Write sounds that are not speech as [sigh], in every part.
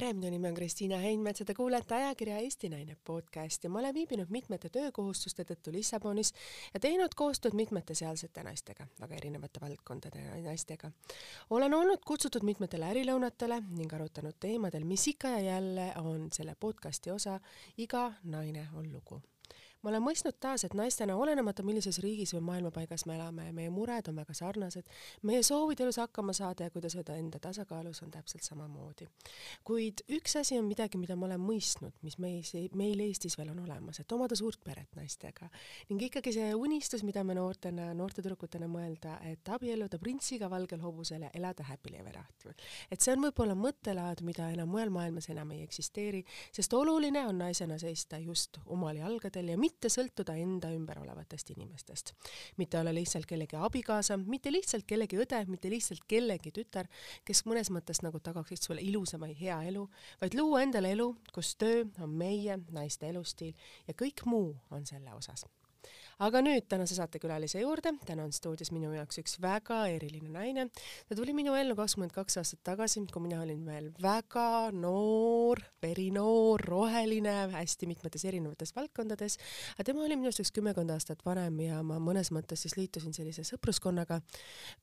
tere, minu nimi on Kristiina Heinmets ja te kuulete ajakirja Eesti Naine podcast ja ma olen viibinud mitmete töökohustuste tõttu Lissabonis ja teinud koostööd mitmete sealsete naistega, väga erinevate valdkondade naistega. olen olnud kutsutud mitmetele ärilõunatele ning arutanud teemadel, mis ikka ja jälle on selle podcasti osa. Iga naine on lugu ma olen mõistnud taas, et naistena, olenemata millises riigis või maailmapaigas me elame, meie mured on väga sarnased, meie soovid elus hakkama saada ja kuidas hoida enda tasakaalus on täpselt samamoodi. kuid üks asi on midagi, mida ma olen mõistnud, mis meis, meil Eestis veel on olemas, et omada suurt peret naistega ning ikkagi see unistus, mida me noortena, noorte tüdrukutena mõelda, et abielluda printsiga valgel hobusel ja elada happily ever after. et see on võib-olla mõttelaad, mida enam mujal maailmas enam ei eksisteeri, sest oluline on naisena seista just omal jalgadel ja mitte mitte sõltuda enda ümber olevatest inimestest. mitte olla lihtsalt kellegi abikaasa, mitte lihtsalt kellegi õde, mitte lihtsalt kellegi tütar, kes mõnes mõttes nagu tagaksid sulle ilusama ja hea elu, vaid luua endale elu, kus töö on meie naiste elustiil ja kõik muu on selle osas aga nüüd tänase saatekülalise juurde, täna on stuudios minu jaoks üks väga eriline naine. ta tuli minu ellu kakskümmend kaks aastat tagasi, kui mina olin veel väga noor, verinoor, roheline, hästi mitmetes erinevates valdkondades, aga tema oli minust üks kümmekond aastat vanem ja ma mõnes mõttes siis liitusin sellise sõpruskonnaga,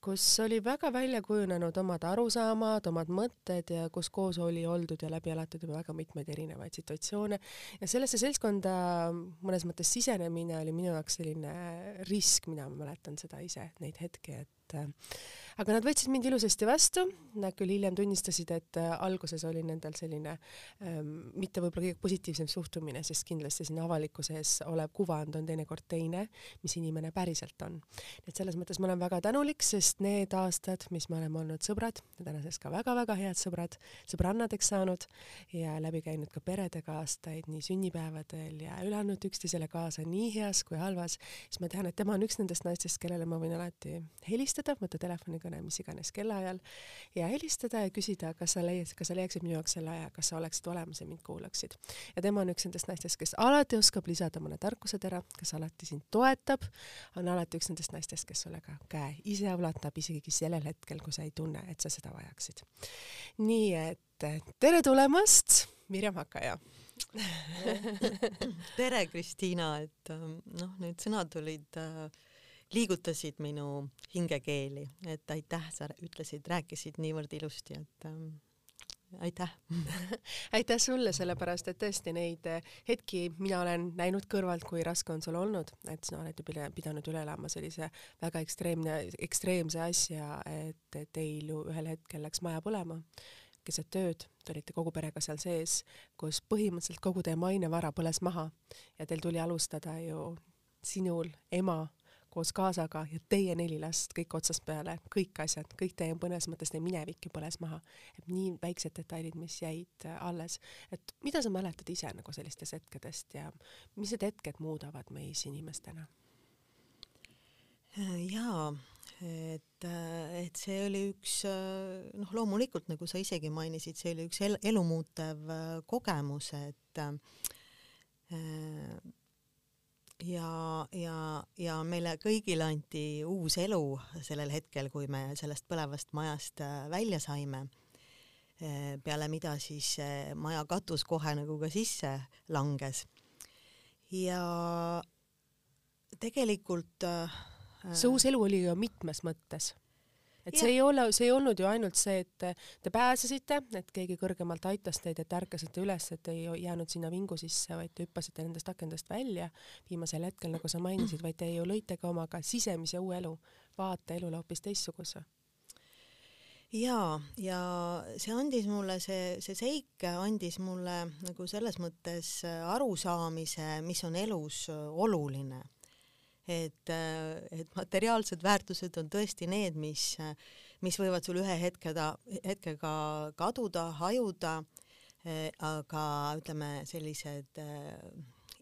kus oli väga välja kujunenud omad arusaamad, omad mõtted ja kus koos oli oldud ja läbi elatud juba väga mitmeid erinevaid situatsioone. Ja sellesse seltskonda mõnes mõttes sisenemine oli minu jaoks selline selline risk, mina mäletan seda ise, neid hetki, et aga nad võtsid mind ilusasti vastu, nad küll hiljem tunnistasid, et äh, alguses oli nendel selline ähm, mitte võib-olla kõige positiivsem suhtumine, sest kindlasti siin avalikkuse ees olev kuvand on teinekord teine, mis inimene päriselt on. et selles mõttes ma olen väga tänulik, sest need aastad, mis me oleme olnud sõbrad tänaseks ka väga-väga head sõbrad, sõbrannadeks saanud ja läbi käinud ka peredega aastaid nii sünnipäevadel ja üle andnud üksteisele kaasa nii heas kui halvas, siis ma tean, et tema on üks nendest naistest, kellele ma võin alati helistada, võtta telefoniga kõne mis iganes kellaajal ja helistada ja küsida, kas sa leiad, kas sa leiaksid minu jaoks selle aja, kas sa oleksid olemas ja mind kuulaksid. ja tema on üks nendest naistest, kes alati oskab lisada mõne tarkusetera, kes alati sind toetab, on alati üks nendest naistest, kes sulle ka käe ise ulatab, isegi sellel hetkel, kui sa ei tunne, et sa seda vajaksid. nii et tere tulemast, Mirjam Hakaja [laughs] tere, Kristiina, et noh, need sõnad olid äh, liigutasid minu hingekeeli, et aitäh, sa ütlesid, rääkisid niivõrd ilusti, et ähm, aitäh. [laughs] Aitäh sulle, sellepärast et tõesti neid äh, hetki mina olen näinud kõrvalt, kui raske on sul olnud, et sa oled ju pidanud üle elama sellise väga ekstreemne, ekstreemse asja, et teil ju ühel hetkel läks maja põlema. Keset tööd, te olite kogu perega seal sees, kus põhimõtteliselt kogu teie mainevara põles maha. Ja teil tuli alustada ju sinul, ema koos kaasaga ja teie neli last kõik otsast peale, kõik asjad, kõik teie mõnes mõttes teie minevik ju põles maha. et nii väiksed detailid, mis jäid äh, alles, et mida sa mäletad ise nagu sellistest hetkedest ja mis need hetked muudavad meis inimestena? Äh, jaa, et, äh, et see oli üks noh, loomulikult nagu sa isegi mainisid, see oli üks el elumuutev kogemus, et äh, ja, ja, ja meile kõigile anti uus elu sellel hetkel, kui me sellest põlevast majast äh, välja saime. Äh, peale mida siis maja katus kohe nagu ka sisse langes. ja tegelikult äh, see uus elu oli ju mitmes mõttes et see ei ole, see ei olnud ju ainult see, et te pääsesite, et keegi kõrgemalt aitas teid, et ärkasite üles, et ei jäänud sinna vingu sisse, vaid te hüppasite nendest akendest välja. Viimasel hetkel, nagu sa mainisid, vaid te ju lõite ka oma ka sisemise uue elu, vaate elule hoopis teistsuguse. Jaa, ja see andis mulle, see, see seik andis mulle nagu selles mõttes arusaamise, mis on elus oluline et, et materiaalsed väärtused on tõesti need, mis, mis võivad sul ühe hetkega, hetkega kaduda, hajuda, aga ütleme, sellised äh,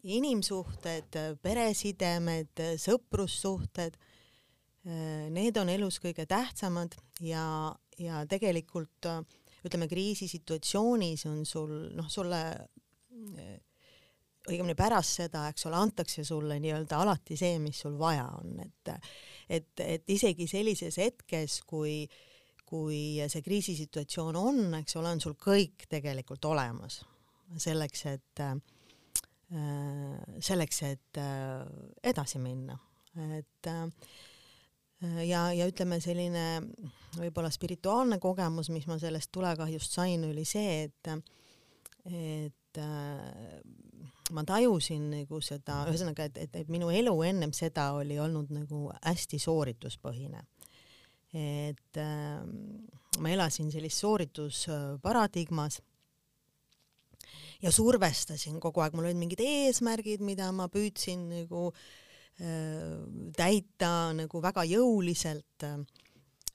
inimsuhted, peresidemed, sõprussuhted, äh, need on elus kõige tähtsamad ja, ja tegelikult ütleme, kriisisituatsioonis on sul noh, sulle õigemini pärast seda, eks ole, antakse sulle nii-öelda alati see, mis sul vaja on, et et, et isegi sellises hetkes, kui kui see kriisisituatsioon on, eks ole, on sul kõik tegelikult olemas. Selleks, et selleks, et edasi minna, et ja, ja ütleme, selline võib-olla spirituaalne kogemus, mis ma sellest tulekahjust sain, oli see, et, et ma tajusin nagu seda, ühesõnaga, et, et, et minu elu ennem seda oli olnud nagu hästi soorituspõhine. et äh, ma elasin sellises sooritusparadigmas ja survestasin kogu aeg, mul olid mingid eesmärgid, mida ma püüdsin nagu äh, Äh, täita nagu väga jõuliselt.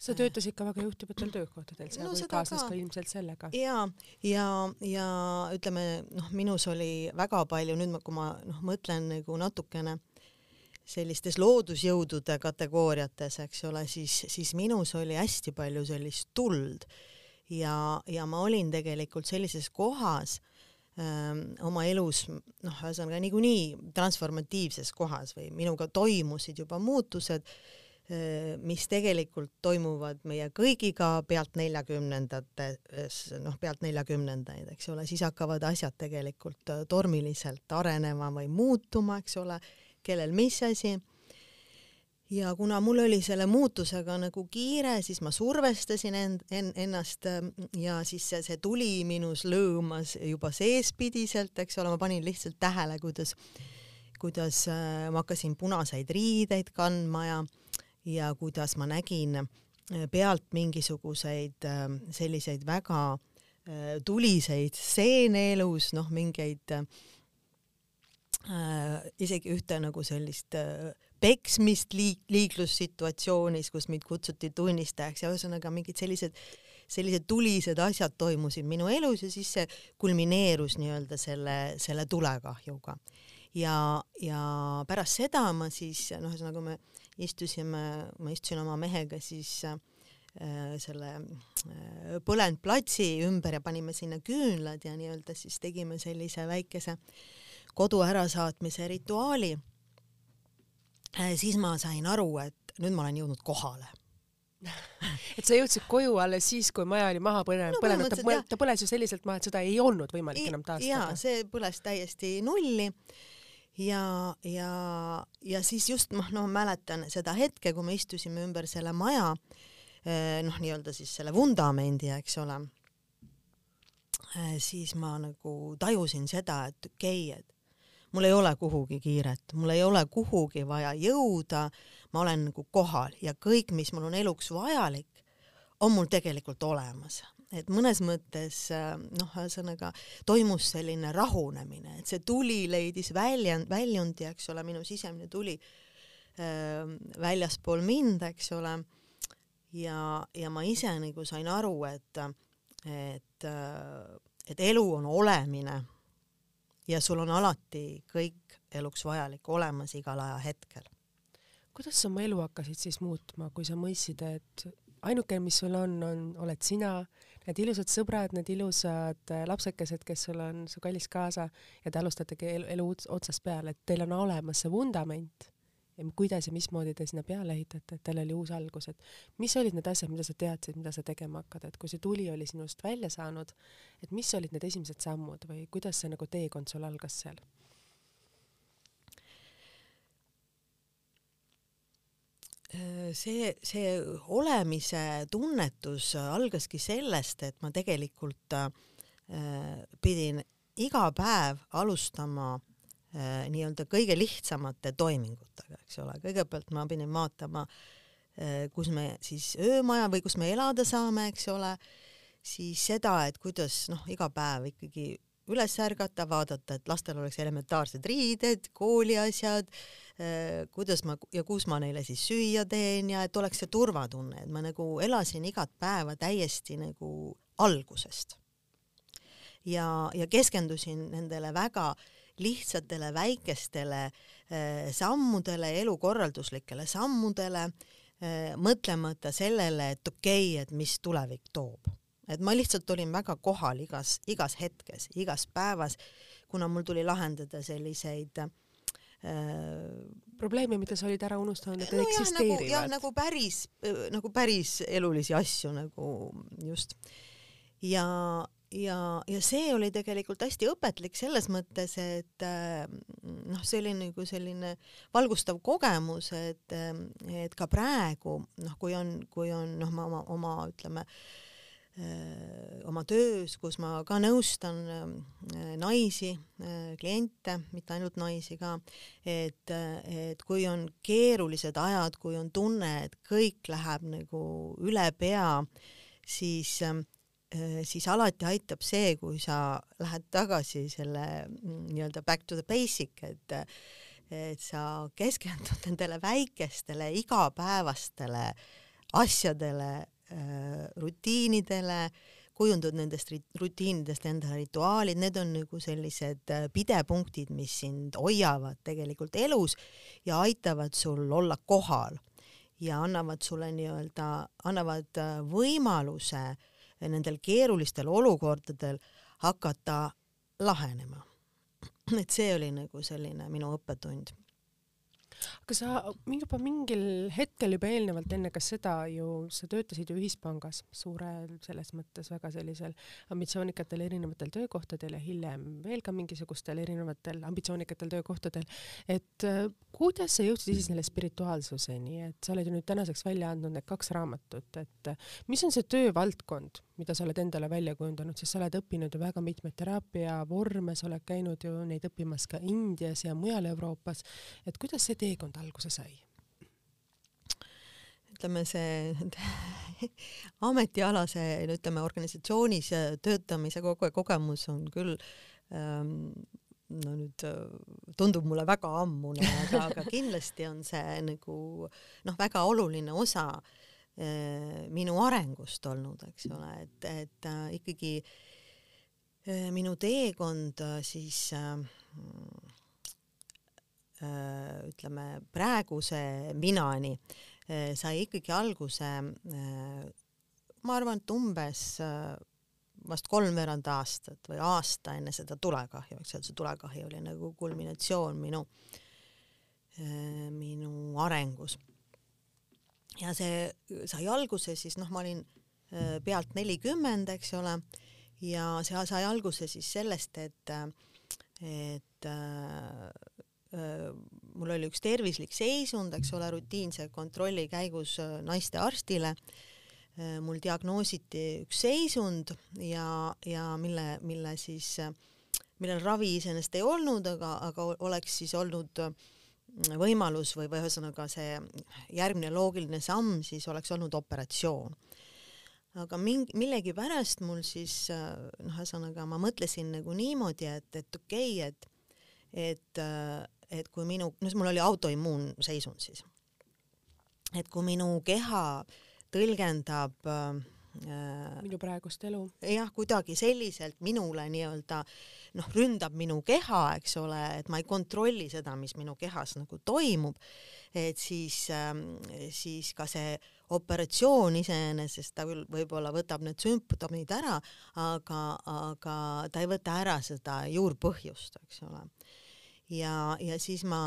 Sa töötasid ka väga juhtivatel töökohtadel, seal no, kaasnes ka. ka ilmselt sellega. ja, ja, ja ütleme noh, minus oli väga palju nüüd, kui ma noh, mõtlen nagu natukene sellistes loodusjõudude kategooriates, eks ole, siis, siis minus oli hästi palju sellist tuld ja, ja ma olin tegelikult sellises kohas oma elus noh, ühesõnaga niikuinii transformatiivses kohas või minuga toimusid juba muutused, mis tegelikult toimuvad meie kõigiga pealt neljakümnendates, noh, pealt neljakümnendaid, eks ole, siis hakkavad asjad tegelikult tormiliselt arenema või muutuma, eks ole, kellel mis asi. Ja kuna mul oli selle muutusega nagu kiire, siis ma survestasin end, en, ennast ja siis see, see tuli minus lõõmas juba seespidiselt, eks ole, ma panin lihtsalt tähele, kuidas, kuidas äh, ma hakkasin punaseid riideid kandma ja, ja kuidas ma nägin äh, pealt mingisuguseid äh, selliseid väga äh, tuliseid stseene elus, noh, mingeid äh, isegi ühte nagu sellist äh, peksmist liik-, liiklussituatsioonis, kus mind kutsuti tunnistajaks ja ühesõnaga mingid sellised, sellised tulised asjad toimusid minu elus ja siis see kulmineerus nii-öelda selle, selle tulekahjuga. ja, ja pärast seda ma siis noh, ühesõnaga me istusime, ma istusin oma mehega siis äh, selle äh, põlenud platsi ümber ja panime sinna küünlad ja nii-öelda siis tegime sellise väikese kodu ärasaatmise rituaali. Äh, siis ma sain aru, et nüüd ma olen jõudnud kohale. [laughs] Et sa jõudsid koju alles siis, kui maja oli maha põlenud no,, põlenud, ta, ta põles ju selliselt maha, et seda ei olnud võimalik enam taastada. jaa, see põles täiesti nulli ja, ja, ja siis just noh, no mäletan seda hetke, kui me istusime ümber selle maja, eh, noh, nii-öelda siis selle vundamendi, eks ole, eh, siis ma nagu tajusin seda, et okei okay,, et mul ei ole kuhugi kiiret, mul ei ole kuhugi vaja jõuda, ma olen nagu kohal ja kõik, mis mul on eluks vajalik, on mul tegelikult olemas. Et mõnes mõttes noh, ühesõnaga toimus selline rahunemine, et see tuli leidis väljend, väljundi, eks ole, minu sisemine tuli äh, väljaspool mind, eks ole, ja, ja ma ise nagu sain aru, et, et, et elu on olemine ja sul on alati kõik eluks vajalik olemas igal ajahetkel. kuidas sa oma elu hakkasid siis muutma, kui sa mõistsid, et ainuke, mis sul on, on, oled sina, need ilusad sõbrad, need ilusad äh, lapsekesed, kes sul on, su kallis kaasa ja te alustategi elu, elu otsast peale, et teil on olemas see vundament ja kuidas ja mismoodi te sinna peale ehitate, et teil oli uus algus, et mis olid need asjad, mida sa teadsid, mida sa tegema hakkad, et kui see tuli oli sinust välja saanud, et mis olid need esimesed sammud või kuidas see nagu teekond sul algas seal? See, see olemise tunnetus algaski sellest, et ma tegelikult äh, pidin iga päev alustama Äh, nii-öelda kõige lihtsamate toimingutega, eks ole, kõigepealt ma pidin vaatama, äh, kus me siis öömaja või kus me elada saame, eks ole, siis seda, et kuidas noh, iga päev ikkagi üles ärgata, vaadata, et lastel oleks elementaarsed riided, kooliasjad, äh, kuidas ma ja kus ma neile siis süüa teen ja et oleks see turvatunne, et ma nagu elasin igat päeva täiesti nagu algusest. ja, ja keskendusin nendele väga lihtsatele väikestele äh, sammudele, elukorralduslikele sammudele, äh, mõtlemata sellele, et okei okay,, et mis tulevik toob. Et ma lihtsalt olin väga kohal igas, igas hetkes, igas päevas, kuna mul tuli lahendada selliseid probleeme, mida sa olid ära unustanud, et no eksisteerivad. jah, nagu päris, nagu päris elulisi asju nagu just. ja, ja, ja see oli tegelikult hästi õpetlik selles mõttes, et noh, see oli nagu selline valgustav kogemus, et, et ka praegu noh, kui on, kui on noh, ma oma, oma ütleme äh, Äh, oma töös, kus ma ka nõustan naisi, kliente, mitte ainult naisi ka, et, et kui on keerulised ajad, kui on tunne, et kõik läheb nagu üle pea, siis siis alati aitab see, kui sa lähed tagasi selle mm, nii-öelda back to the basic, et et sa keskendud nendele väikestele igapäevastele asjadele rutiinidele, kujundad nendest rutiinidest endale rituaalid, need on nagu sellised äh, pidepunktid, mis sind hoiavad tegelikult elus ja aitavad sul olla kohal ja annavad sulle nii-öelda, annavad äh, võimaluse nendel keerulistel olukordadel hakata lahenema. [clears throat] et see oli nagu selline minu õppetund aga sa juba mingil hetkel juba eelnevalt enne ka seda ju, sa töötasid ju ühispangas suurel, selles mõttes väga sellisel ambitsioonikatel erinevatel töökohtadel ja hiljem veel ka mingisugustel erinevatel ambitsioonikatel töökohtadel. et äh, kuidas sa jõudsid siis selle spirituaalsuseni, et sa oled ju nüüd tänaseks välja andnud need kaks raamatut, et äh, mis on see töövaldkond, mida sa oled endale välja kujundanud, sest sa oled õppinud ju väga mitmeid teraapiavorme, sa oled käinud ju neid õppimas ka Indias ja mujal Euroopas. et kuidas see teekond alguse sai? ütleme, see [laughs] ametialase, ütleme organisatsioonis töötamise kogu kogemus on küll ähm, no nüüd äh, tundub mulle väga ammune, aga, [laughs] aga kindlasti on see nagu noh, väga oluline osa äh, Äh, minu arengust olnud, eks ole, et, et äh, ikkagi äh, minu teekond siis ütleme praeguse minani sai ikkagi alguse ma arvan, et umbes vast kolmveerand aastat või aasta enne seda tulekahju, eks ole, see tulekahju oli nagu kulminatsioon minu, minu arengus. Ja see sai alguse siis noh, ma olin äh, pealt nelikümmend, eks ole, ja see sai alguse siis sellest, et, et äh, äh, mul oli üks tervislik seisund, eks ole, rutiinse kontrolli käigus äh, naistearstile äh,. mul diagnoositi üks seisund ja, ja mille, mille siis, millel ravi iseenesest ei olnud, aga, aga oleks siis olnud äh, võimalus või, või ühesõnaga see järgmine loogiline samm siis oleks olnud operatsioon. aga mingi, millegipärast mul siis noh, ühesõnaga ma mõtlesin nagu niimoodi, et, et okei okay,, et et, et kui minu, noh, mul oli autoimmuunseisund siis, et kui minu keha tõlgendab äh, minu praegust elu. jah, kuidagi selliselt minule nii-öelda noh, ründab minu keha, eks ole, et ma ei kontrolli seda, mis minu kehas nagu toimub, et siis äh,, siis ka see operatsioon iseenesest, ta küll võib-olla võtab need sümptomid ära, aga, aga ta ei võta ära seda juurpõhjust, eks ole. Ja, ja siis ma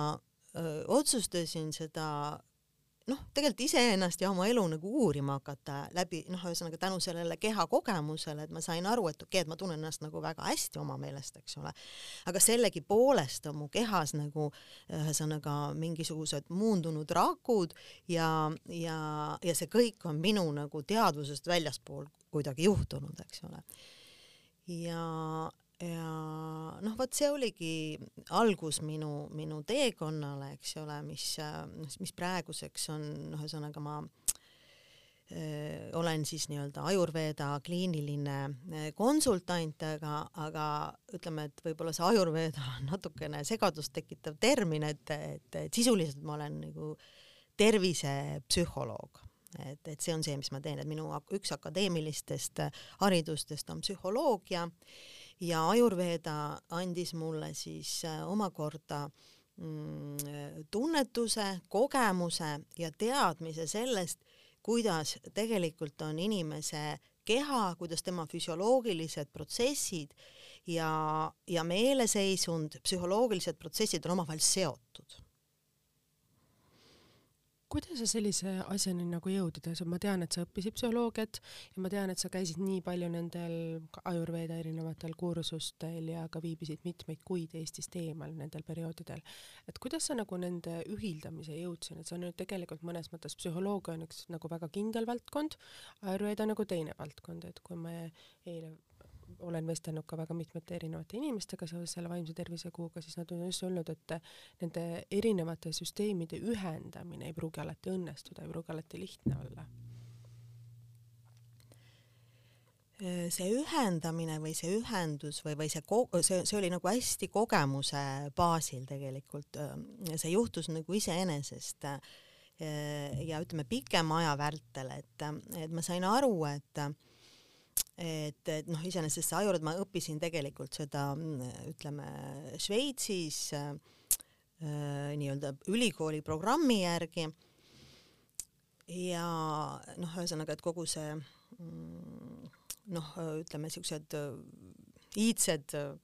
öö, otsustasin seda noh, tegelikult iseennast ja oma elu nagu uurima hakata läbi noh, ühesõnaga tänu sellele keha kogemusele, et ma sain aru, et okei okay,, et ma tunnen ennast nagu väga hästi oma meelest, eks ole. aga sellegipoolest on mu kehas nagu ühesõnaga mingisugused muundunud rakud ja, ja, ja see kõik on minu nagu teadvusest väljaspool kuidagi juhtunud, eks ole. ja, ja noh, vot see oligi algus minu, minu teekonnale, eks ole, mis, mis praeguseks on, noh, ühesõnaga ma öö, olen siis nii-öelda Ajurveeda kliiniline konsultant, aga, aga ütleme, et võib-olla see Ajurveeda on natukene segadust tekitav termin, et, et, et sisuliselt ma olen nagu tervisepsühholoog. Et, et see on see, mis ma teen, et minu üks akadeemilistest haridustest on psühholoogia ja Ajurveeda andis mulle siis äh, omakorda mm, tunnetuse, kogemuse ja teadmise sellest, kuidas tegelikult on inimese keha, kuidas tema füsioloogilised protsessid ja, ja meeleseisund, psühholoogilised protsessid on omavahel seotud kuidas sa sellise asjani nagu jõudid, ma tean, et sa õppisid psühholoogiat ja ma tean, et sa käisid nii palju nendel Ajurveeda erinevatel kursustel ja ka viibisid mitmeid kuid Eestist eemal nendel perioodidel. et kuidas sa nagu nende ühildamise jõudsid, et see on nüüd tegelikult mõnes mõttes psühholoogia on üks nagu väga kindel valdkond, Ajurveeda nagu teine valdkond, et kui me eile olen vestelnud ka väga mitmete erinevate inimestega seoses selle vaimse tervise kuuga, siis nad on just öelnud, et nende erinevate süsteemide ühendamine ei pruugi alati õnnestuda, ei pruugi alati lihtne olla. see ühendamine või see ühendus või, või see, see, see oli nagu hästi kogemuse baasil tegelikult, see juhtus nagu iseenesest ja ütleme pikema aja vältel, et, et ma sain aru, et et, et noh, iseenesest see ajurõd, ma õppisin tegelikult seda ütleme Šveitsis äh, nii-öelda ülikooli programmi järgi. Ja noh, ühesõnaga, et kogu see mm, noh, ütleme siuksed äh, iidsed äh,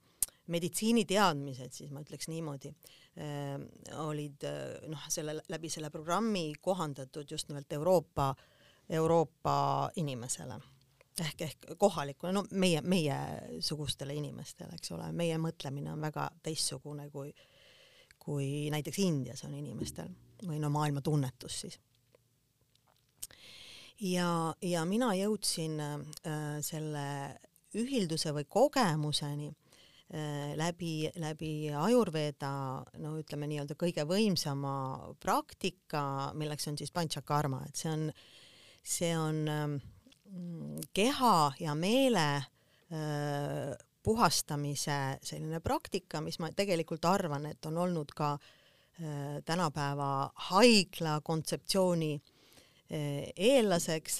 meditsiiniteadmised, siis ma ütleks niimoodi äh,, olid äh, noh, selle läbi selle programmi kohandatud just nimelt Euroopa, Euroopa inimesele ehk, ehk kohalikule, no meie, meiesugustele inimestele, eks ole, meie mõtlemine on väga teistsugune kui, kui näiteks Indias on inimestel või no maailma tunnetus siis. ja, ja mina jõudsin äh, selle ühilduse või kogemuseni äh, läbi, läbi Ajurveeda, no ütleme nii-öelda kõige võimsama praktika, milleks on siis panchakarma, et see on, see on äh, keha ja meele öö, puhastamise selline praktika, mis ma tegelikult arvan, et on olnud ka öö, tänapäeva haigla kontseptsiooni eellaseks,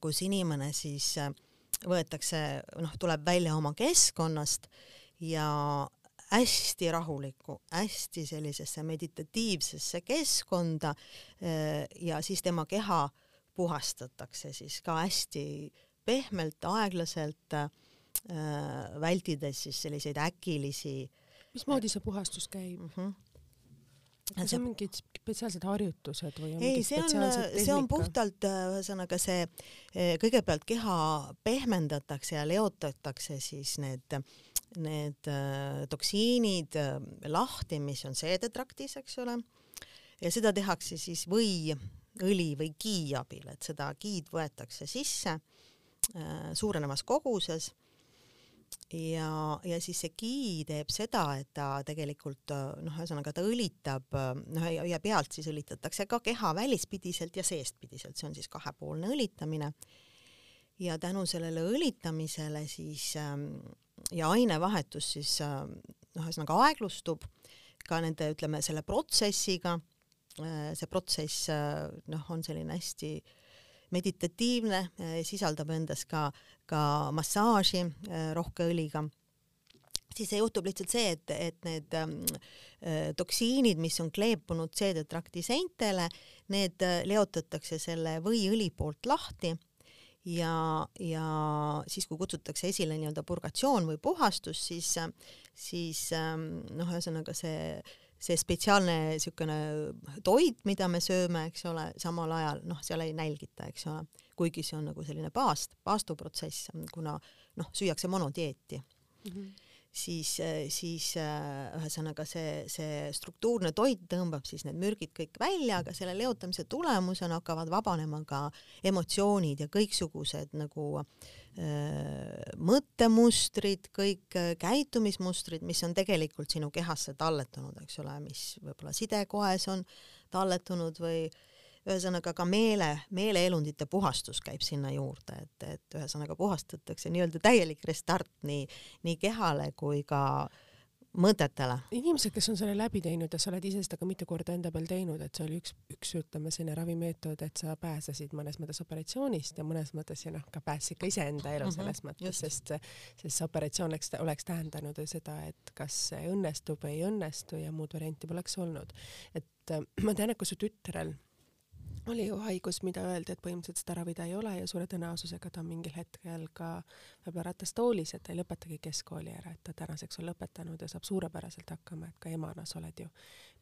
kus inimene siis võetakse, noh, tuleb välja oma keskkonnast ja hästi rahulikku, hästi sellisesse meditatiivsesse keskkonda ja siis tema keha äh, puhastatakse siis ka hästi pehmelt, aeglaselt äh,, vältides siis selliseid äkilisi. mismoodi see puhastus käib mm? -hmm kas on mingid spetsiaalsed harjutused või ei, see on, see on puhtalt äh, ühesõnaga see, äh, kõigepealt keha pehmendatakse ja leotatakse siis need, need äh, toksiinid lahti, mis on seedetraktis, eks ole. ja seda tehakse siis või õli või gii abil, et seda giid võetakse sisse äh, suurenevas koguses ja, ja siis see gii teeb seda, et ta tegelikult äh, noh, ühesõnaga ta õlitab noh ja, pealt siis õlitatakse ka keha välispidiselt ja seestpidiselt, see on siis kahepoolne õlitamine. ja tänu sellele õlitamisele siis ja ainevahetus siis äh, noh, ühesõnaga aeglustub ka nende, ütleme selle protsessiga Äh, see protsess äh, noh, on selline hästi meditatiivne, äh, sisaldab endas ka, ka massaaži rohke õliga. Siis juhtub lihtsalt see, et, et need ähm, toksiinid, mis on kleepunud seedetrakti seintele, need leotatakse selle võiõli poolt lahti ja, ja siis, kui kutsutakse esile nii-öelda purgatsioon või puhastus, siis, siis ähm, noh, ühesõnaga see see spetsiaalne niisugune toit, mida me sööme, eks ole, samal ajal noh, seal ei nälgita, eks ole, kuigi see on nagu selline paast, paastuprotsess, kuna noh, süüakse monodieeti mm. -hmm siis, siis ühesõnaga see, see struktuurne toit tõmbab siis need mürgid kõik välja, aga selle leotamise tulemusena hakkavad vabanema ka emotsioonid ja kõiksugused nagu äh, Äh, mõttemustrid, kõik äh, käitumismustrid, mis on tegelikult sinu kehasse talletunud, eks ole, mis võib-olla sidekoes on talletunud või ühesõnaga ka meele, meeleelundite puhastus käib sinna juurde, et, et ühesõnaga puhastatakse nii-öelda täielik restart nii, nii kehale kui ka äh, mõtetele. inimesed, kes on selle läbi teinud ja sa oled ise seda ka mitu korda enda peal teinud, et see oli üks, üks ütleme selline ravimeetod, et sa pääsesid mõnes mõttes operatsioonist ja mõnes mõttes ja noh, ka päästsid ka iseenda elu mm -hmm, selles mõttes, sest, sest see operatsioon oleks, oleks tähendanud ju seda, et kas õnnestub või ei õnnestu ja muud varianti poleks olnud. et äh, ma tean, et kui su tütrel oli ju haigus, mida öeldi, et põhimõtteliselt seda ravida ei ole ja suure tõenäosusega ta on mingil hetkel ka võib-olla ratastoolis, et ta ei lõpetagi keskkooli ära, et ta tänaseks on lõpetanud ja saab suurepäraselt hakkama, et ka emana sa oled ju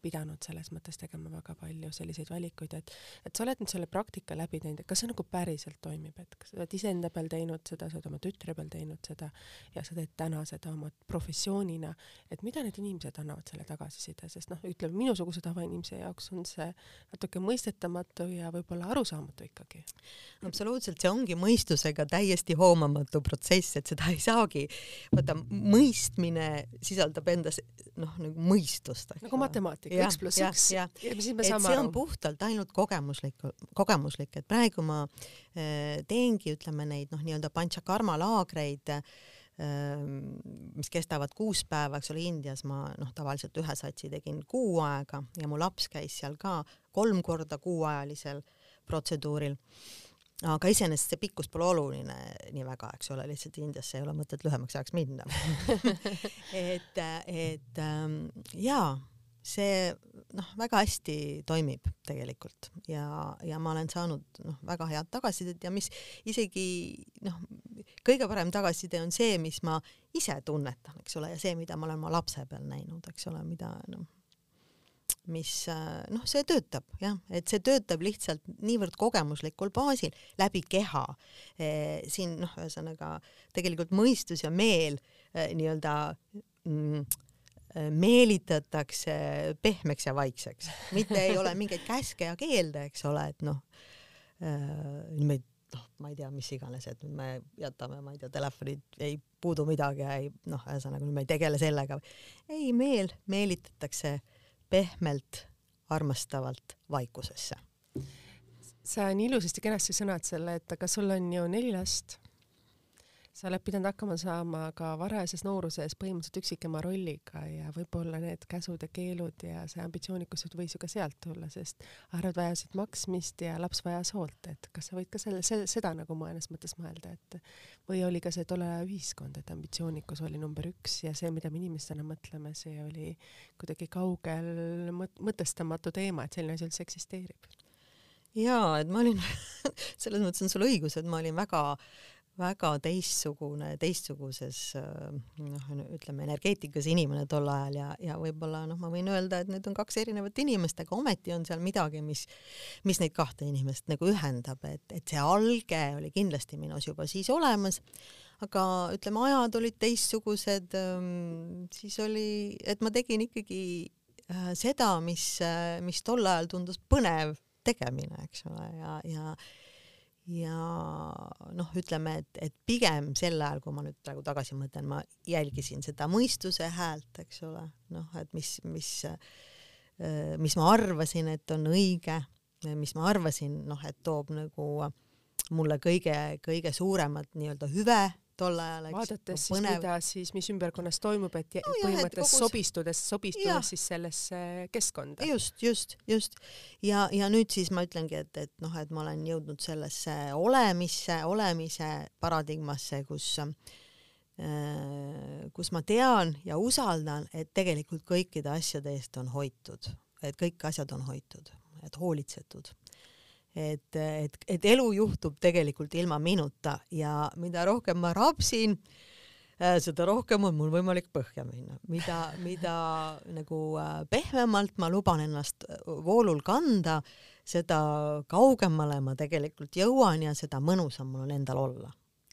pidanud selles mõttes tegema väga palju selliseid valikuid, et et sa oled nüüd selle praktika läbi teinud, et kas see nagu päriselt toimib, et kas sa oled iseenda peal teinud seda, sa oled oma tütre peal teinud seda ja sa teed täna seda oma professioonina, et mida need inimesed annavad selle tagasiside, sest noh, ütleme minusuguse tavainimese jaoks on see natuke mõistetamatu ja võib-olla arusaamatu ikkagi. absoluutselt, see ongi mõistusega täiesti hoomamatu protsess, et seda ei saagi, vaata mõistmine sisaldab endas noh, nagu mõistust. nagu matemaatika, üks pluss üks ja, ja siis me saame aru. see on puhtalt ainult kogemuslik, kogemuslik, et praegu ma äh, teengi, ütleme neid noh, nii-öelda panchakarma laagreid äh, mis kestavad kuus päeva, eks ole, Indias ma noh, tavaliselt ühe satsi tegin kuu aega ja mu laps käis seal ka kolm korda kuuajalisel protseduuril. aga iseenesest see pikkus pole oluline nii väga, eks ole, lihtsalt Indiasse ei ole mõtet lühemaks ajaks minna [laughs] et, et ähm, jaa, see noh, väga hästi toimib tegelikult ja, ja ma olen saanud noh, väga head tagasisidet ja mis isegi noh, kõige parem tagasiside on see, mis ma ise tunnetan, eks ole, ja see, mida ma olen oma lapse peal näinud, eks ole, mida noh mis noh, see töötab jah, et see töötab lihtsalt niivõrd kogemuslikul baasil läbi keha e,. siin noh, ühesõnaga tegelikult mõistus ja meel e, nii-öelda mm, meelitatakse pehmeks ja vaikseks, mitte ei ole mingeid käske ja keelde, eks ole, et noh niimoodi noh, ma ei tea, mis iganes, et nüüd me jätame, ma ei tea, telefonid, ei puudu midagi, ei noh, ühesõnaga nüüd me ei tegele sellega. ei, meel meelitatakse äh, pehmelt, armastavalt vaikusesse. sa nii ilusasti kenasti sõnad selle, et aga sul on ju neli last sa oled pidanud hakkama saama ka varajases nooruses põhimõtteliselt üksikema rolliga ja võib-olla need käsud ja keelud ja see ambitsioonikus võis ju ka sealt tulla, sest arved vajasid maksmist ja laps vajas hoolt, et kas sa võid ka selle, selle, seda nagu mõnes mõttes mõelda, et või oli ka see tolle aja ühiskond, et ambitsioonikus oli number üks ja see, mida me inimestena mõtleme, see oli kuidagi kaugel mõt-, mõtestamatu teema, et selline asi üldse eksisteerib. Jaa, et ma olin [laughs] selles mõttes on sul õigus, et ma olin väga väga teistsugune, teistsuguses noh, ütleme energeetikas inimene tol ajal ja, ja võib-olla noh, ma võin öelda, et need on kaks erinevat inimest, aga ometi on seal midagi, mis, mis neid kahte inimest nagu ühendab, et, et see alge oli kindlasti minus juba siis olemas, aga ütleme, ajad olid teistsugused, siis oli, et ma tegin ikkagi äh, seda, mis, mis tol ajal tundus põnev tegemine, eks ole, ja, ja ja noh, ütleme, et, et pigem sel ajal, kui ma nüüd praegu tagasi mõtlen, ma jälgisin seda mõistuse häält, eks ole, noh, et mis, mis, äh, mis ma arvasin, et on õige, mis ma arvasin, noh, et toob nagu mulle kõige-kõige suuremat nii-öelda hüve tol ajal, eks. vaadates siis, mida siis, mis ümberkonnas toimub, et no, põhimõtteliselt sobistudes, sobistudes ja. siis sellesse keskkonda. just, just, just. ja, ja nüüd siis ma ütlengi, et, et noh, et ma olen jõudnud sellesse olemisse, olemise paradigmasse, kus äh, kus ma tean ja usaldan, et tegelikult kõikide asjade eest on hoitud, et kõik asjad on hoitud, et hoolitsetud et, et, et elu juhtub tegelikult ilma minuta ja mida rohkem ma rapsin, äh, seda rohkem on mul võimalik põhja minna, mida, [laughs] mida nagu äh, pehmemalt ma luban ennast äh, voolul kanda, seda kaugemale ma tegelikult jõuan ja seda mõnusam mul on endal olla.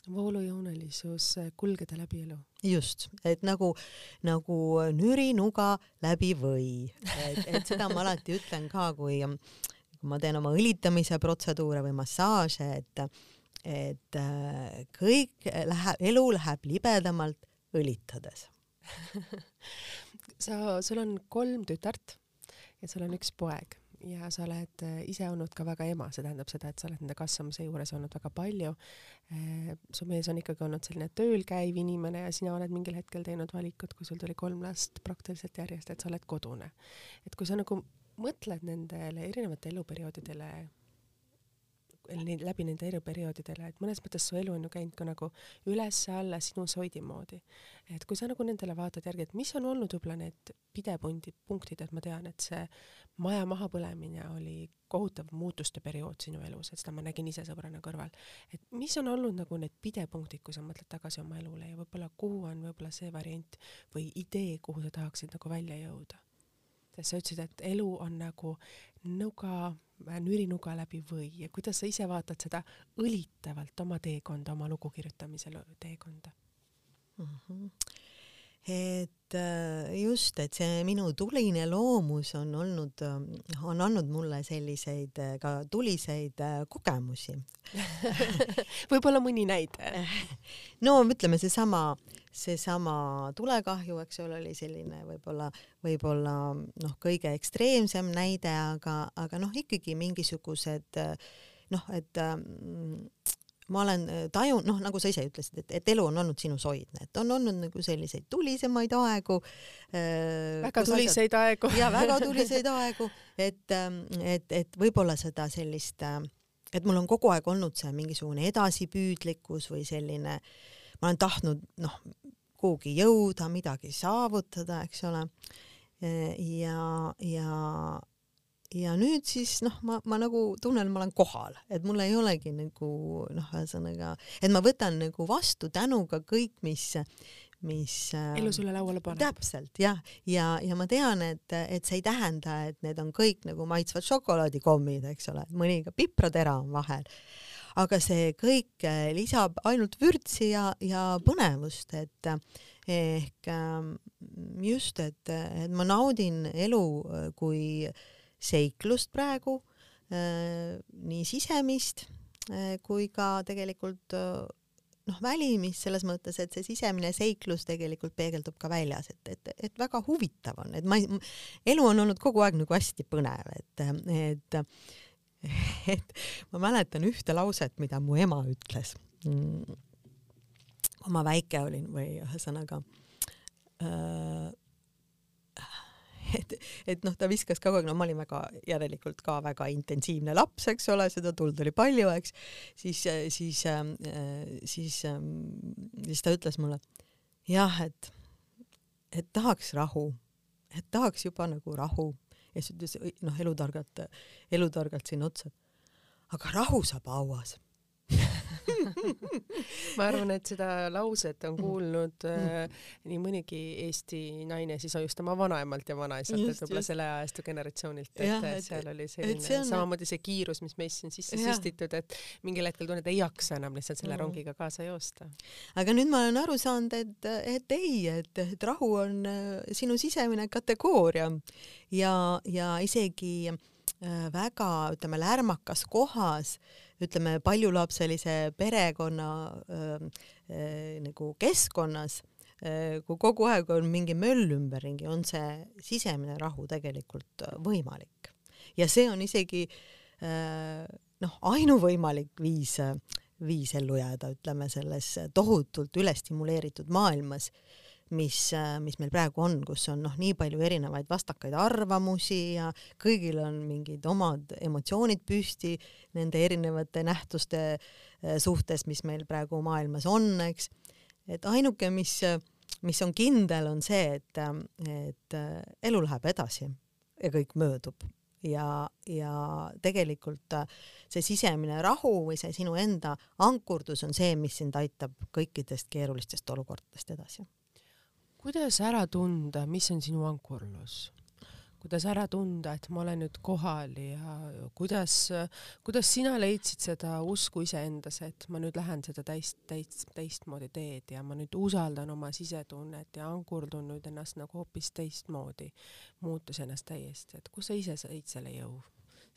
Voolujoonelisus, kulgeda läbi elu. just, et nagu, nagu nürinuga läbi või, et seda ma alati ütlen ka, kui äh, kui ma teen oma õlitamise protseduure või massaaže, et, et äh, kõik läheb, elu läheb libedamalt õlitades [laughs] sa, sul on kolm tütart ja sul on üks poeg ja sa oled äh, ise olnud ka väga ema, see tähendab seda, et sa oled nende kasvamise juures olnud väga palju. Äh, su mees on ikkagi olnud selline tööl käiv inimene ja sina oled mingil hetkel teinud valikut, kui sul tuli kolm last praktiliselt järjest, et sa oled kodune. et kui sa nagu mõtled nendele erinevate eluperioodidele läbi nende eluperioodidele, et mõnes mõttes su elu on ju käinud ka nagu üles-alla sinusoidi moodi. et kui sa nagu nendele vaatad järgi, et mis on olnud võib-olla need pidepunktid, punktid, et ma tean, et see maja mahapõlemine oli kohutav muutuste periood sinu elus, et seda ma nägin ise sõbrana kõrval. et mis on olnud nagu need pidepunktid, kui sa mõtled tagasi oma elule ja võib-olla kuhu on võib-olla see variant või idee, kuhu sa tahaksid nagu välja jõuda? Sest sa ütlesid, et elu on nagu nuga, nürinuga läbi või ja kuidas sa ise vaatad seda õlitavalt oma teekonda, oma lugu kirjutamise teekonda mm? -hmm et äh, just, et see minu tuline loomus on olnud, äh, on andnud mulle selliseid äh, ka tuliseid kogemusi [laughs] võib-olla mõni näide? [laughs] no ütleme, seesama, seesama tulekahju, eks ole, oli selline võib-olla, võib-olla noh, kõige ekstreemsem näide, aga, aga noh, ikkagi mingisugused noh, et ma olen äh, tajunud, noh, nagu sa ise ütlesid, et, et elu on olnud sinu soidne, et on olnud nagu selliseid tulisemaid aegu äh,. väga tuliseid asjad, aegu. ja väga tuliseid aegu, et, ähm, et, et võib-olla seda sellist, äh, et mul on kogu aeg olnud see mingisugune edasipüüdlikkus või selline, ma olen tahtnud noh, kuhugi jõuda, midagi saavutada, eks ole. ja, ja ja nüüd siis noh, ma, ma nagu tunnen, ma olen kohal, et mul ei olegi nagu noh, ühesõnaga, et ma võtan nagu vastu tänuga kõik, mis, mis elu sulle lauale paneb. täpselt jah, ja, ja, ja ma tean, et, et see ei tähenda, et need on kõik nagu maitsvad šokolaadikommid, eks ole, mõni ka pipratera on vahel. aga see kõik eh, lisab ainult vürtsi ja, ja põnevust, et ehk just, et, et ma naudin elu kui äh, seiklust praegu, äh, nii sisemist äh, kui ka tegelikult äh, noh, välimist selles mõttes, et see sisemine seiklus tegelikult peegeldub ka väljas, et, et, et väga huvitav on, et ma ei, elu on olnud kogu aeg nagu hästi põnev, et, et et ma mäletan ühte lauset, mida mu ema ütles mm,. kui ma väike olin või ühesõnaga äh, et, et noh, ta viskas kogu aeg, no ma olin väga, järelikult ka väga intensiivne laps, eks ole, seda tuld oli palju, eks, siis, siis, siis, siis ta ütles mulle jah, et, et tahaks rahu, et tahaks juba nagu rahu. Ja siis ütles noh, elutargalt, elutargalt sinna otsa. aga rahu saab hauas ma arvan, et seda lauset on kuulnud äh, nii mõnigi Eesti naine siis just oma vanaemalt ja vanaisalt, et võib-olla selle ajastu generatsioonilt, et, seal oli selline see on... samamoodi see kiirus, mis meisse on sisse ja. süstitud, et mingil hetkel tunned, ei jaksa enam lihtsalt selle mm. rongiga kaasa joosta. aga nüüd ma olen aru saanud, et, et ei, et, et rahu on äh, sinu sisemine kategooria ja, ja isegi äh, väga, ütleme, lärmakas kohas äh, ütleme, paljulapselise perekonna äh, äh, nagu keskkonnas äh,, kui kogu aeg on mingi möll ümberringi, on see sisemine rahu tegelikult võimalik. ja see on isegi äh, noh, ainuvõimalik viis, viis ellu jääda, ütleme selles tohutult ülestimuleeritud maailmas mis, mis meil praegu on, kus on noh, nii palju erinevaid vastakaid arvamusi ja kõigil on mingid omad emotsioonid püsti nende erinevate nähtuste eh, suhtes, mis meil praegu maailmas on, eks. et ainuke, mis, mis on kindel, on see, et, et elu läheb edasi ja kõik möödub ja, ja tegelikult see sisemine rahu või see sinu enda ankurdus on see, mis sind aitab kõikidest keerulistest olukordadest edasi kuidas ära tunda, mis on sinu ankurlus? kuidas ära tunda, et ma olen nüüd kohal ja kuidas, kuidas sina leidsid seda usku iseendas, et ma nüüd lähen seda täist, täist, teistmoodi teed ja ma nüüd usaldan oma sisetunnet ja ankurdun nüüd ennast nagu hoopis teistmoodi, muutes ennast täiesti, et kus sa ise said selle jõu?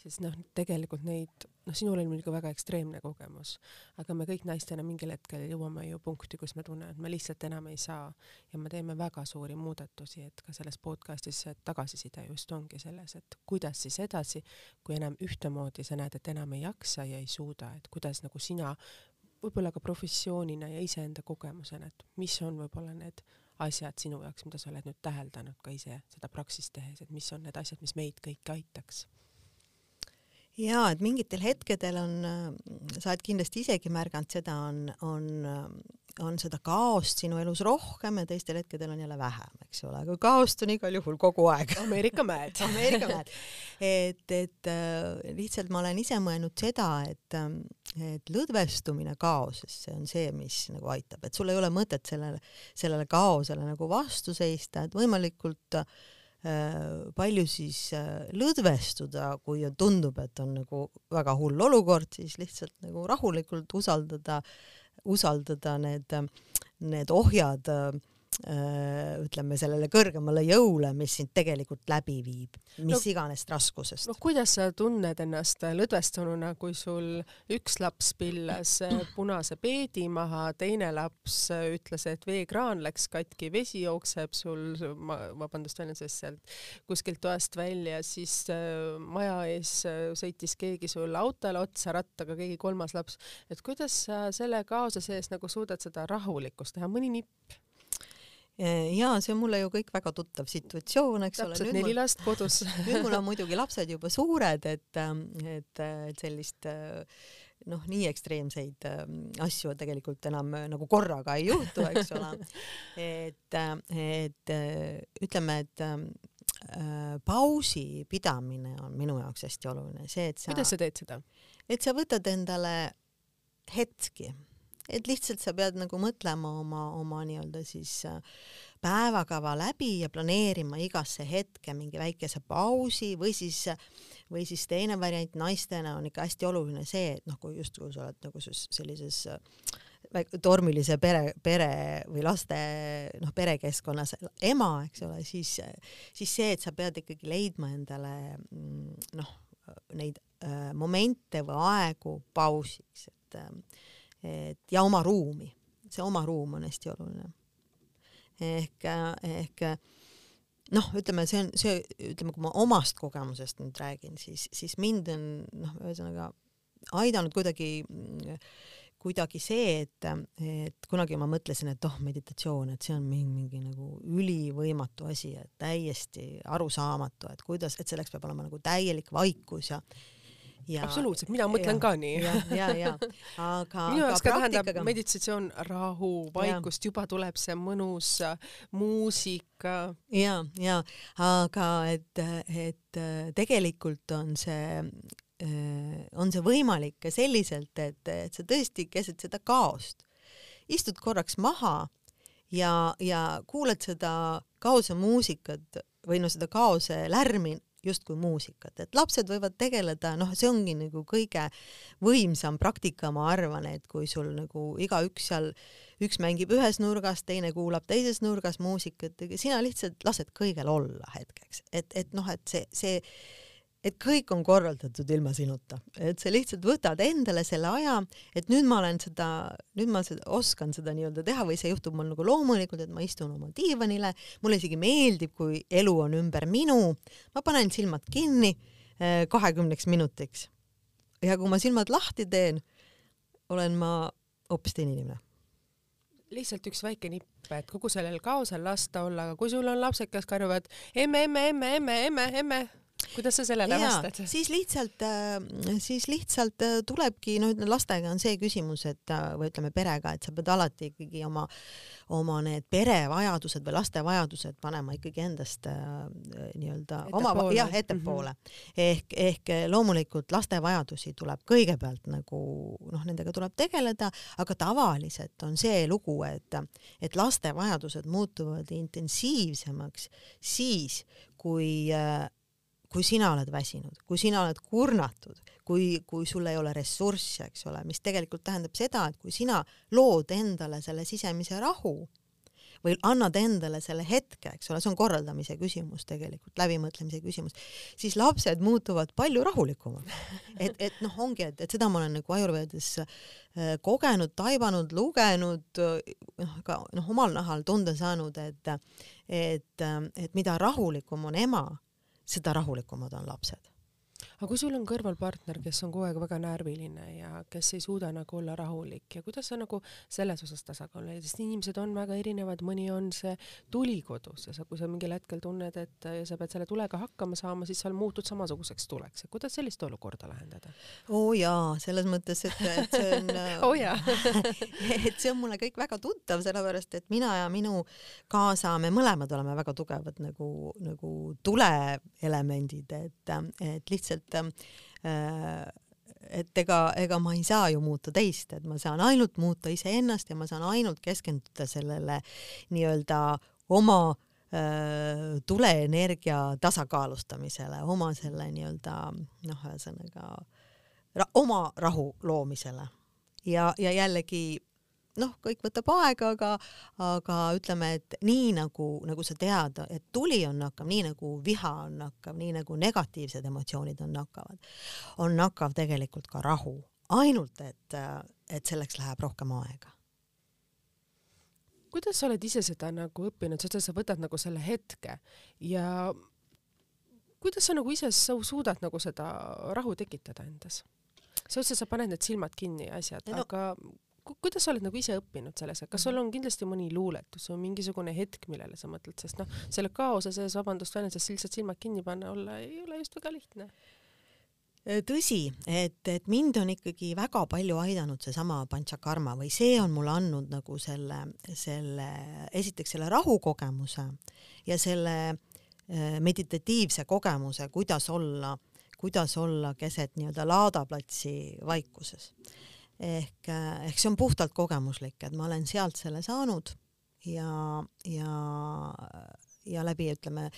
Sest noh, tegelikult neid, noh, sinul oli muidugi väga ekstreemne kogemus, aga me kõik naistena mingil hetkel jõuame ju punkti, kus me tunneme, et me lihtsalt enam ei saa. Ja me teeme väga suuri muudatusi, et ka selles podcastis see tagasiside just ongi selles, et kuidas siis edasi, kui enam ühtemoodi sa näed, et enam ei jaksa ja ei suuda, et kuidas nagu sina võib-olla ka professioonina ja iseenda kogemusena, et mis on võib-olla need asjad sinu jaoks, mida sa oled nüüd täheldanud ka ise seda praksist tehes, et mis on need asjad, mis meid kõiki aitaks ja et mingitel hetkedel on, sa oled kindlasti isegi märganud seda, on, on, on seda kaost sinu elus rohkem ja teistel hetkedel on jälle vähem, eks ole, aga kaost on igal juhul kogu aeg. Ameerika mäed [laughs] Ameerika mäed. et, et äh, lihtsalt ma olen ise mõelnud seda, et, et lõdvestumine kaosesse on see, mis nagu aitab, et sul ei ole mõtet sellele, sellele kaosele nagu vastu seista, et võimalikult äh, palju siis äh, lõdvestuda, kui tundub, et on nagu väga hull olukord, siis lihtsalt nagu rahulikult usaldada, usaldada need, need ohjad äh, Äh, ütleme sellele kõrgemale jõule, mis sind tegelikult läbi viib, mis no, iganes raskusest. no kuidas sa tunned ennast lõdvestununa, kui sul üks laps pillas äh, [clears throat] punase peedi maha, teine laps äh, ütles, et veekraan läks katki, vesi jookseb sul, vabandust väljendusest sealt kuskilt toast välja, siis maja ees sõitis keegi sulle autole otsa rattaga, keegi kolmas laps, et kuidas sa selle kaose sees nagu suudad seda rahulikkust teha, mõni nipp? Ja see on mulle ju kõik väga tuttav situatsioon, eks ole. täpselt neli last kodus [laughs] nüüd mul on muidugi lapsed juba suured, et, et, et sellist noh, nii ekstreemseid asju tegelikult enam nagu korraga ei juhtu, eks ole. [laughs] et, et ütleme, et äh, pausi pidamine on minu jaoks hästi oluline, see, et sa. kuidas sa teed seda? et sa võtad endale hetki et lihtsalt sa pead nagu mõtlema oma, oma nii-öelda siis äh, päevakava läbi ja planeerima igasse hetke mingi väikese pausi või siis või siis teine variant naistena on ikka hästi oluline see, et noh, kui just, kui sa oled nagu sellises äh, tormilise pere, pere või laste noh, perekeskkonnas ema, eks ole, siis, siis see, et sa pead ikkagi leidma endale mm, noh, neid äh, momente või aegu pausiks, et äh, et ja oma ruumi, see oma ruum on hästi oluline. ehk, ehk noh, ütleme, see on see, ütleme, kui ma omast kogemusest nüüd räägin, siis, siis mind on noh, ühesõnaga aidanud kuidagi kuidagi see, et, et kunagi ma mõtlesin, et oh, meditatsioon, et see on mingi, mingi nagu ülivõimatu asi, et täiesti arusaamatu, et kuidas, et selleks peab olema nagu täielik vaikus ja Ja, absoluutselt, mina mõtlen ja, ka nii. ja, ja, ja, aga minu jaoks ka tähendab meditatsioon rahu, vaikust, juba tuleb see mõnus muusika. ja, ja aga et, et tegelikult on see on see võimalik ka selliselt, et, et sa tõesti keset seda kaost. Istud korraks maha ja, ja kuulad seda kaose muusikat või no seda kaose lärmi justkui muusikat, et lapsed võivad tegeleda, noh, see ongi nagu kõige võimsam praktika, ma arvan, et kui sul nagu igaüks seal, üks mängib ühes nurgas, teine kuulab teises nurgas muusikat, sina lihtsalt lased kõigel olla hetkeks, et, et noh, et see, see et kõik on korraldatud ilma sinuta, et sa lihtsalt võtad endale selle aja, et nüüd ma olen seda, nüüd ma seda, oskan seda nii-öelda teha või see juhtub mul nagu loomulikult, et ma istun oma diivanile, mulle isegi meeldib, kui elu on ümber minu, ma panen silmad kinni eh, kahekümneks minutiks. ja kui ma silmad lahti teen, olen ma hoopis teine inimene. Lihtsalt üks väike nipp, et kogu sellel kaosel lasta olla, aga kui sul on lapsed, kes karjuvad emme, emme, emme, emme, emme, emme, kuidas sa sellele vastad? siis lihtsalt, äh, siis lihtsalt äh, tulebki, no lastega on see küsimus, et äh, või ütleme perega, et sa pead alati ikkagi oma, oma need perevajadused või laste vajadused panema ikkagi endast nii-öelda oma, jah, ettepoole mm. -hmm. ehk, ehk loomulikult laste vajadusi tuleb kõigepealt nagu noh, nendega tuleb tegeleda, aga tavaliselt on see lugu, et, et laste vajadused muutuvad intensiivsemaks siis, kui äh, kui sina oled väsinud, kui sina oled kurnatud, kui, kui sul ei ole ressurssi, eks ole, mis tegelikult tähendab seda, et kui sina lood endale selle sisemise rahu või annad endale selle hetke, eks ole, see on korraldamise küsimus tegelikult, läbimõtlemise küsimus, siis lapsed muutuvad palju rahulikumad. [laughs] et, et noh, ongi, et, et seda ma olen nagu Ajurvedas äh, kogenud, taibanud, lugenud, noh, ka noh, omal nahal tunda saanud, et, et, et mida rahulikum on ema seda rahulikumad on lapsed. Aga kui sul on kõrval partner, kes on kogu aeg väga närviline ja kes ei suuda nagu olla rahulik ja kuidas sa nagu selles osas tasakaalu leiad, sest inimesed on väga erinevad, mõni on see tuli kodus ja sa, kui sa mingil hetkel tunned, et sa pead selle tulega hakkama saama, siis sa muutud samasuguseks tuleks, et kuidas sellist olukorda lahendada? oo oh jaa, selles mõttes, et, et see on [laughs] oh [laughs] et see on mulle kõik väga tuttav, sellepärast et mina ja minu kaasa, me mõlemad oleme väga tugevad nagu, nagu tuleelemendid, et, et lihtsalt Äh, et ega, ega ma ei saa ju muuta teist, et ma saan ainult muuta iseennast ja ma saan ainult keskenduda sellele nii-öelda oma äh, tuleenergia tasakaalustamisele, oma selle nii-öelda noh, ühesõnaga ra oma rahu loomisele. Ja, ja jällegi noh, kõik võtab aega, aga, aga ütleme, et nii nagu, nagu sa tead, et tuli on nakkav, nii nagu viha on nakkav, nii nagu negatiivsed emotsioonid on nakkavad, on nakkav tegelikult ka rahu, ainult et, et selleks läheb rohkem aega. Kuidas sa oled ise seda nagu õppinud, ütled, sa võtad nagu selle hetke ja kuidas sa nagu ise sa suudad nagu seda rahu tekitada endas? sa ütlesid, sa paned need silmad kinni ja asjad no,, aga kuidas sa oled nagu ise õppinud selles, kas sul mhm. on kindlasti mõni luuletus või mingisugune hetk, millele sa mõtled, sest noh, selle kaose sees, vabandust väljendust, lihtsalt silmad kinni panna olla ei ole just väga lihtne äh, tõsi, et, et mind on ikkagi väga palju aidanud seesama panchakarma või see on mulle andnud nagu selle, selle, esiteks selle rahukogemuse ja selle äh, meditatiivse kogemuse, kuidas olla, kuidas olla keset nii-öelda laadaplatsi vaikuses ehk, eh, ehk see on puhtalt kogemuslik, et ma olen sealt selle saanud ja, ja, ja läbi ütleme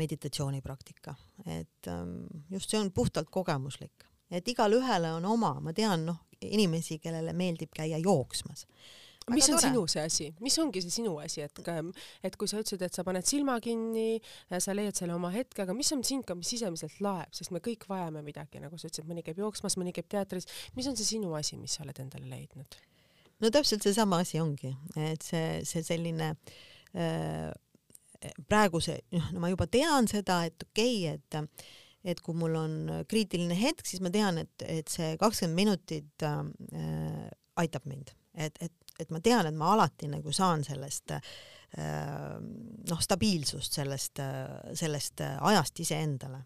meditatsioonipraktika, et ehm, just see on puhtalt kogemuslik, et igale ühele on oma, ma tean noh, inimesi, kellele meeldib käia jooksmas mis on tore. sinu see asi, mis ongi see sinu asi, et, et kui sa ütlesid, et sa paned silma kinni, sa leiad selle oma hetke, aga mis on sind ka sisemiselt laeb, sest me kõik vajame midagi, nagu sa ütlesid, mõni käib jooksmas, mõni käib teatris. mis on see sinu asi, mis sa oled endale leidnud? no täpselt seesama asi ongi, et see, see selline äh, praegu see, noh, no ma juba tean seda, et okei okay,, et et kui mul on kriitiline hetk, siis ma tean, et, et see kakskümmend minutit äh, aitab mind, et, et et ma tean, et ma alati nagu saan sellest äh, noh, stabiilsust sellest, äh, sellest äh, ajast iseendale.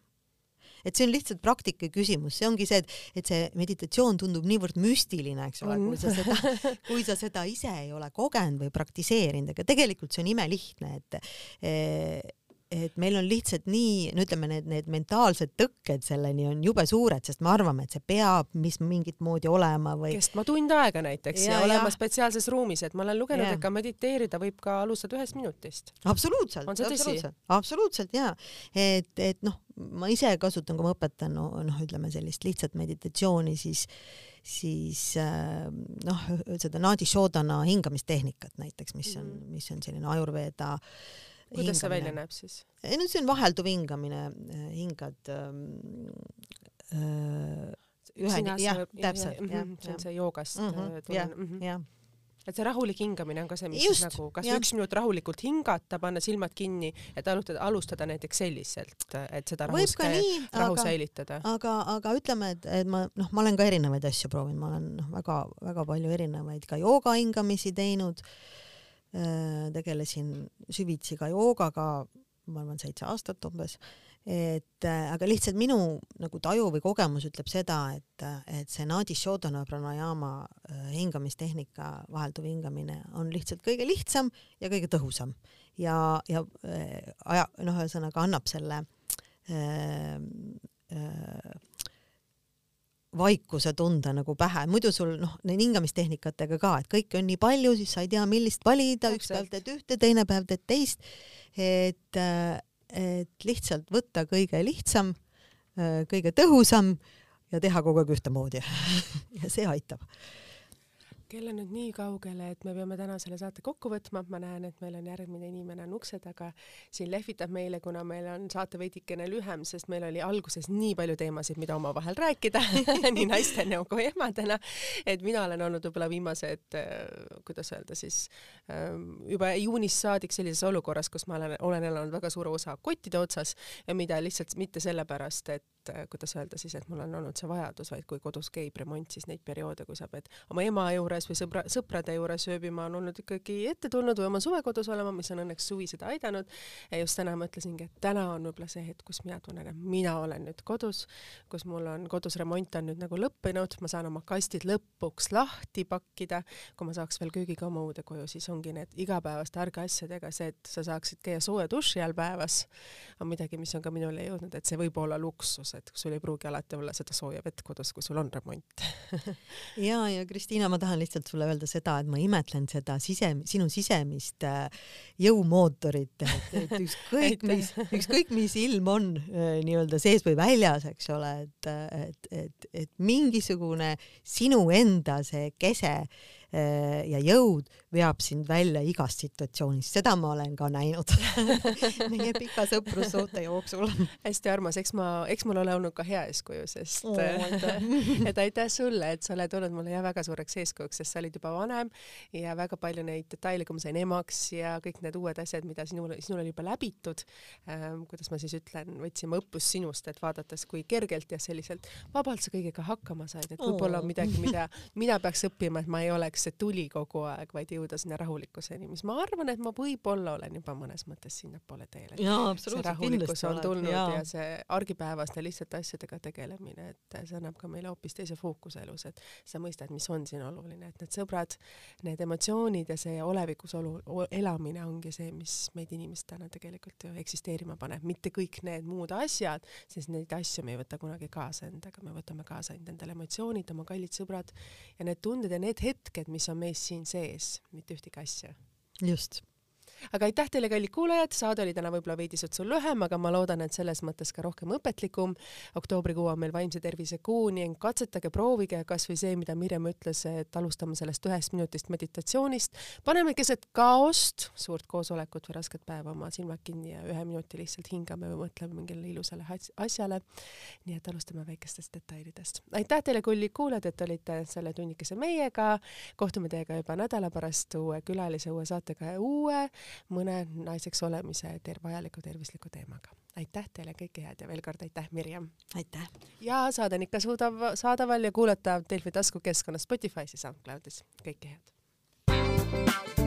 Et see on lihtsalt praktika küsimus, see ongi see, et, et see meditatsioon tundub niivõrd müstiline, eks ole, kui sa seda, kui sa seda ise ei ole kogenud või praktiseerinud, aga tegelikult see on imelihtne, et et meil on lihtsalt nii, no ütleme, need, need mentaalsed tõkked selleni on jube suured, sest me arvame, et see peab mis mingit moodi olema või. kestma tund aega näiteks ja, ja olema spetsiaalses ruumis, et ma olen lugenud, et ka mediteerida võib ka alustada ühest minutist. absoluutselt, absoluutselt, absoluutselt ja et, et noh, ma ise kasutan, kui ma õpetan noh no, no, ütleme sellist lihtsat meditatsiooni, siis siis äh, noh, seda Nadi Shodhana hingamistehnikat näiteks, mis on, mhm. mis on selline ajurveeda äh, kuidas see välja näeb siis? ei no see on vahelduv hingamine, äh, hingad ähm, äh, ühe, jah, täpselt, jah. see on see joogast mm -hmm, jah, mhm. jah et see rahulik hingamine on ka see, mis Just, nagu, kas ja. üks minut rahulikult hingata, panna silmad kinni, et alustada, alustada näiteks selliselt, et seda rahu, rahu aga, säilitada. aga, aga ütleme, et, et ma noh, ma olen ka erinevaid asju proovinud, ma olen noh, väga-väga palju erinevaid ka jooga hingamisi teinud äh, Äh, tegelesin süvitsi ka joogaga, ma arvan, seitse aastat umbes, et äh, aga lihtsalt minu nagu taju või kogemus ütleb seda, et, et see Nadi Shodhana pranayama äh, hingamistehnika, vahelduv hingamine on lihtsalt kõige lihtsam ja kõige tõhusam. Ja, ja aja, noh, ühesõnaga annab selle äh, äh, vaikuse tunda nagu pähe, muidu sul noh, neid hingamistehnikatega ka, et kõike on nii palju, siis sa ei tea, millist valida, üks päev teed ühte, teine päev teed teist. et, et lihtsalt võtta kõige lihtsam, kõige tõhusam ja teha kogu aeg ühtemoodi. [laughs] Ja see aitab kell on nüüd nii kaugele, et me peame täna selle saate kokku võtma, ma näen, et meil on järgmine inimene on ukse taga, siin lehvitab meile, kuna meil on saate veidikene lühem, sest meil oli alguses nii palju teemasid, mida omavahel rääkida [laughs] nii naistena kui emadena, et mina olen olnud võib-olla viimased, äh, kuidas öelda siis, ähm, juba juunist saadik sellises olukorras, kus ma olen, olen elanud väga suure osa kottide otsas ja mida lihtsalt mitte sellepärast, et et kuidas öelda siis, et mul on olnud see vajadus, vaid kui kodus käib remont, siis neid perioode, kui sa pead oma ema juures või sõbra, sõprade juures ööbima, on olnud ikkagi ette tulnud või oma suvekodus olema, mis on õnneks suvi seda aidanud. ja just täna mõtlesingi, et täna on võib-olla see hetk, kus mina tunnen, et mina olen nüüd kodus, kus mul on kodus remont on nüüd nagu lõppenud, ma saan oma kastid lõpuks lahti pakkida. kui ma saaks veel köögikommude koju, siis ongi need igapäevaste argasjadega see, et sa saaksid käia sooja duši all päevas, on midagi, mis on ka minule jõudnud, et see võib olla luksus et sul ei pruugi alati olla seda sooja vett kodus, kui sul on remont [laughs] ja, ja Kristiina, ma tahan lihtsalt sulle öelda seda, et ma imetlen seda sise, sinu sisemist äh, jõumootorit, et, [laughs] ükskõik mis, ükskõik mis ilm on äh, nii-öelda sees või väljas, eks ole, et, et, et, et mingisugune sinu enda see kese äh, ja jõud veab sind välja igast situatsioonist, seda ma olen ka näinud [laughs] meie pika sõprussuhte jooksul. hästi armas, eks ma, eks mul ole olnud ka hea eeskuju, sest oh, [laughs] et aitäh sulle, et sa oled olnud mulle jah väga suureks eeskujuks, sest sa olid juba vanem ja väga palju neid detaile, kui ma sain emaks ja kõik need uued asjad, mida sinul, sinul oli juba läbitud ähm,, kuidas ma siis ütlen, võtsime õppust sinust, et vaadates, kui kergelt ja selliselt vabalt sa kõigega hakkama said, et võib-olla on midagi, mida mina peaks õppima, et ma ei oleks see tuli kogu aeg, vaid jõuda sinna rahulikkuseni, mis ma arvan, et ma võib-olla olen juba mõnes mõttes sinnapoole teel. see rahulikkus on tulnud ja. ja see argipäevaste lihtsate asjadega tegelemine, et see annab ka meile hoopis teise fookuse elus, et sa mõistad, mis on siin oluline, et need sõbrad, need emotsioonid ja see olevikus olu, elamine ongi see, mis meid inimestena tegelikult ju eksisteerima paneb, mitte kõik need muud asjad, sest neid asju me ei võta kunagi kaasa endaga, me võtame kaasa ainult endale emotsioonid, oma kallid sõbrad ja need tunded ja need hetked, mis on meis siin sees, mitte ühtegi asja. just aga aitäh teile, kallid kuulajad, saade oli täna võib-olla veidi sutsu lühem, aga ma loodan, et selles mõttes ka rohkem õpetlikum. oktoobrikuu on meil vaimse tervise kuu, nii et katsetage, proovige kasvõi see, mida Mirjam ütles, et alustame sellest ühest minutist meditatsioonist. paneme keset kaost, suurt koosolekut või rasket päeva oma silmad kinni ja ühe minuti lihtsalt hingame või mõtleme mingile ilusale asjale. nii et alustame väikestest detailidest. aitäh teile, kallid kuulajad, et olite selle tunnikese meiega. kohtume teiega juba nädala pärast uue külalise, uue saatega ja uue mõne naiseks olemise ter-, vajaliku tervisliku teemaga. aitäh teile, kõike head ja veel kord aitäh, Mirjam! aitäh! ja saade on ikka suudav, saadaval ja kuulatav Delfi taskukeskkonnas Spotify's ja SoundCloudis. kõike head!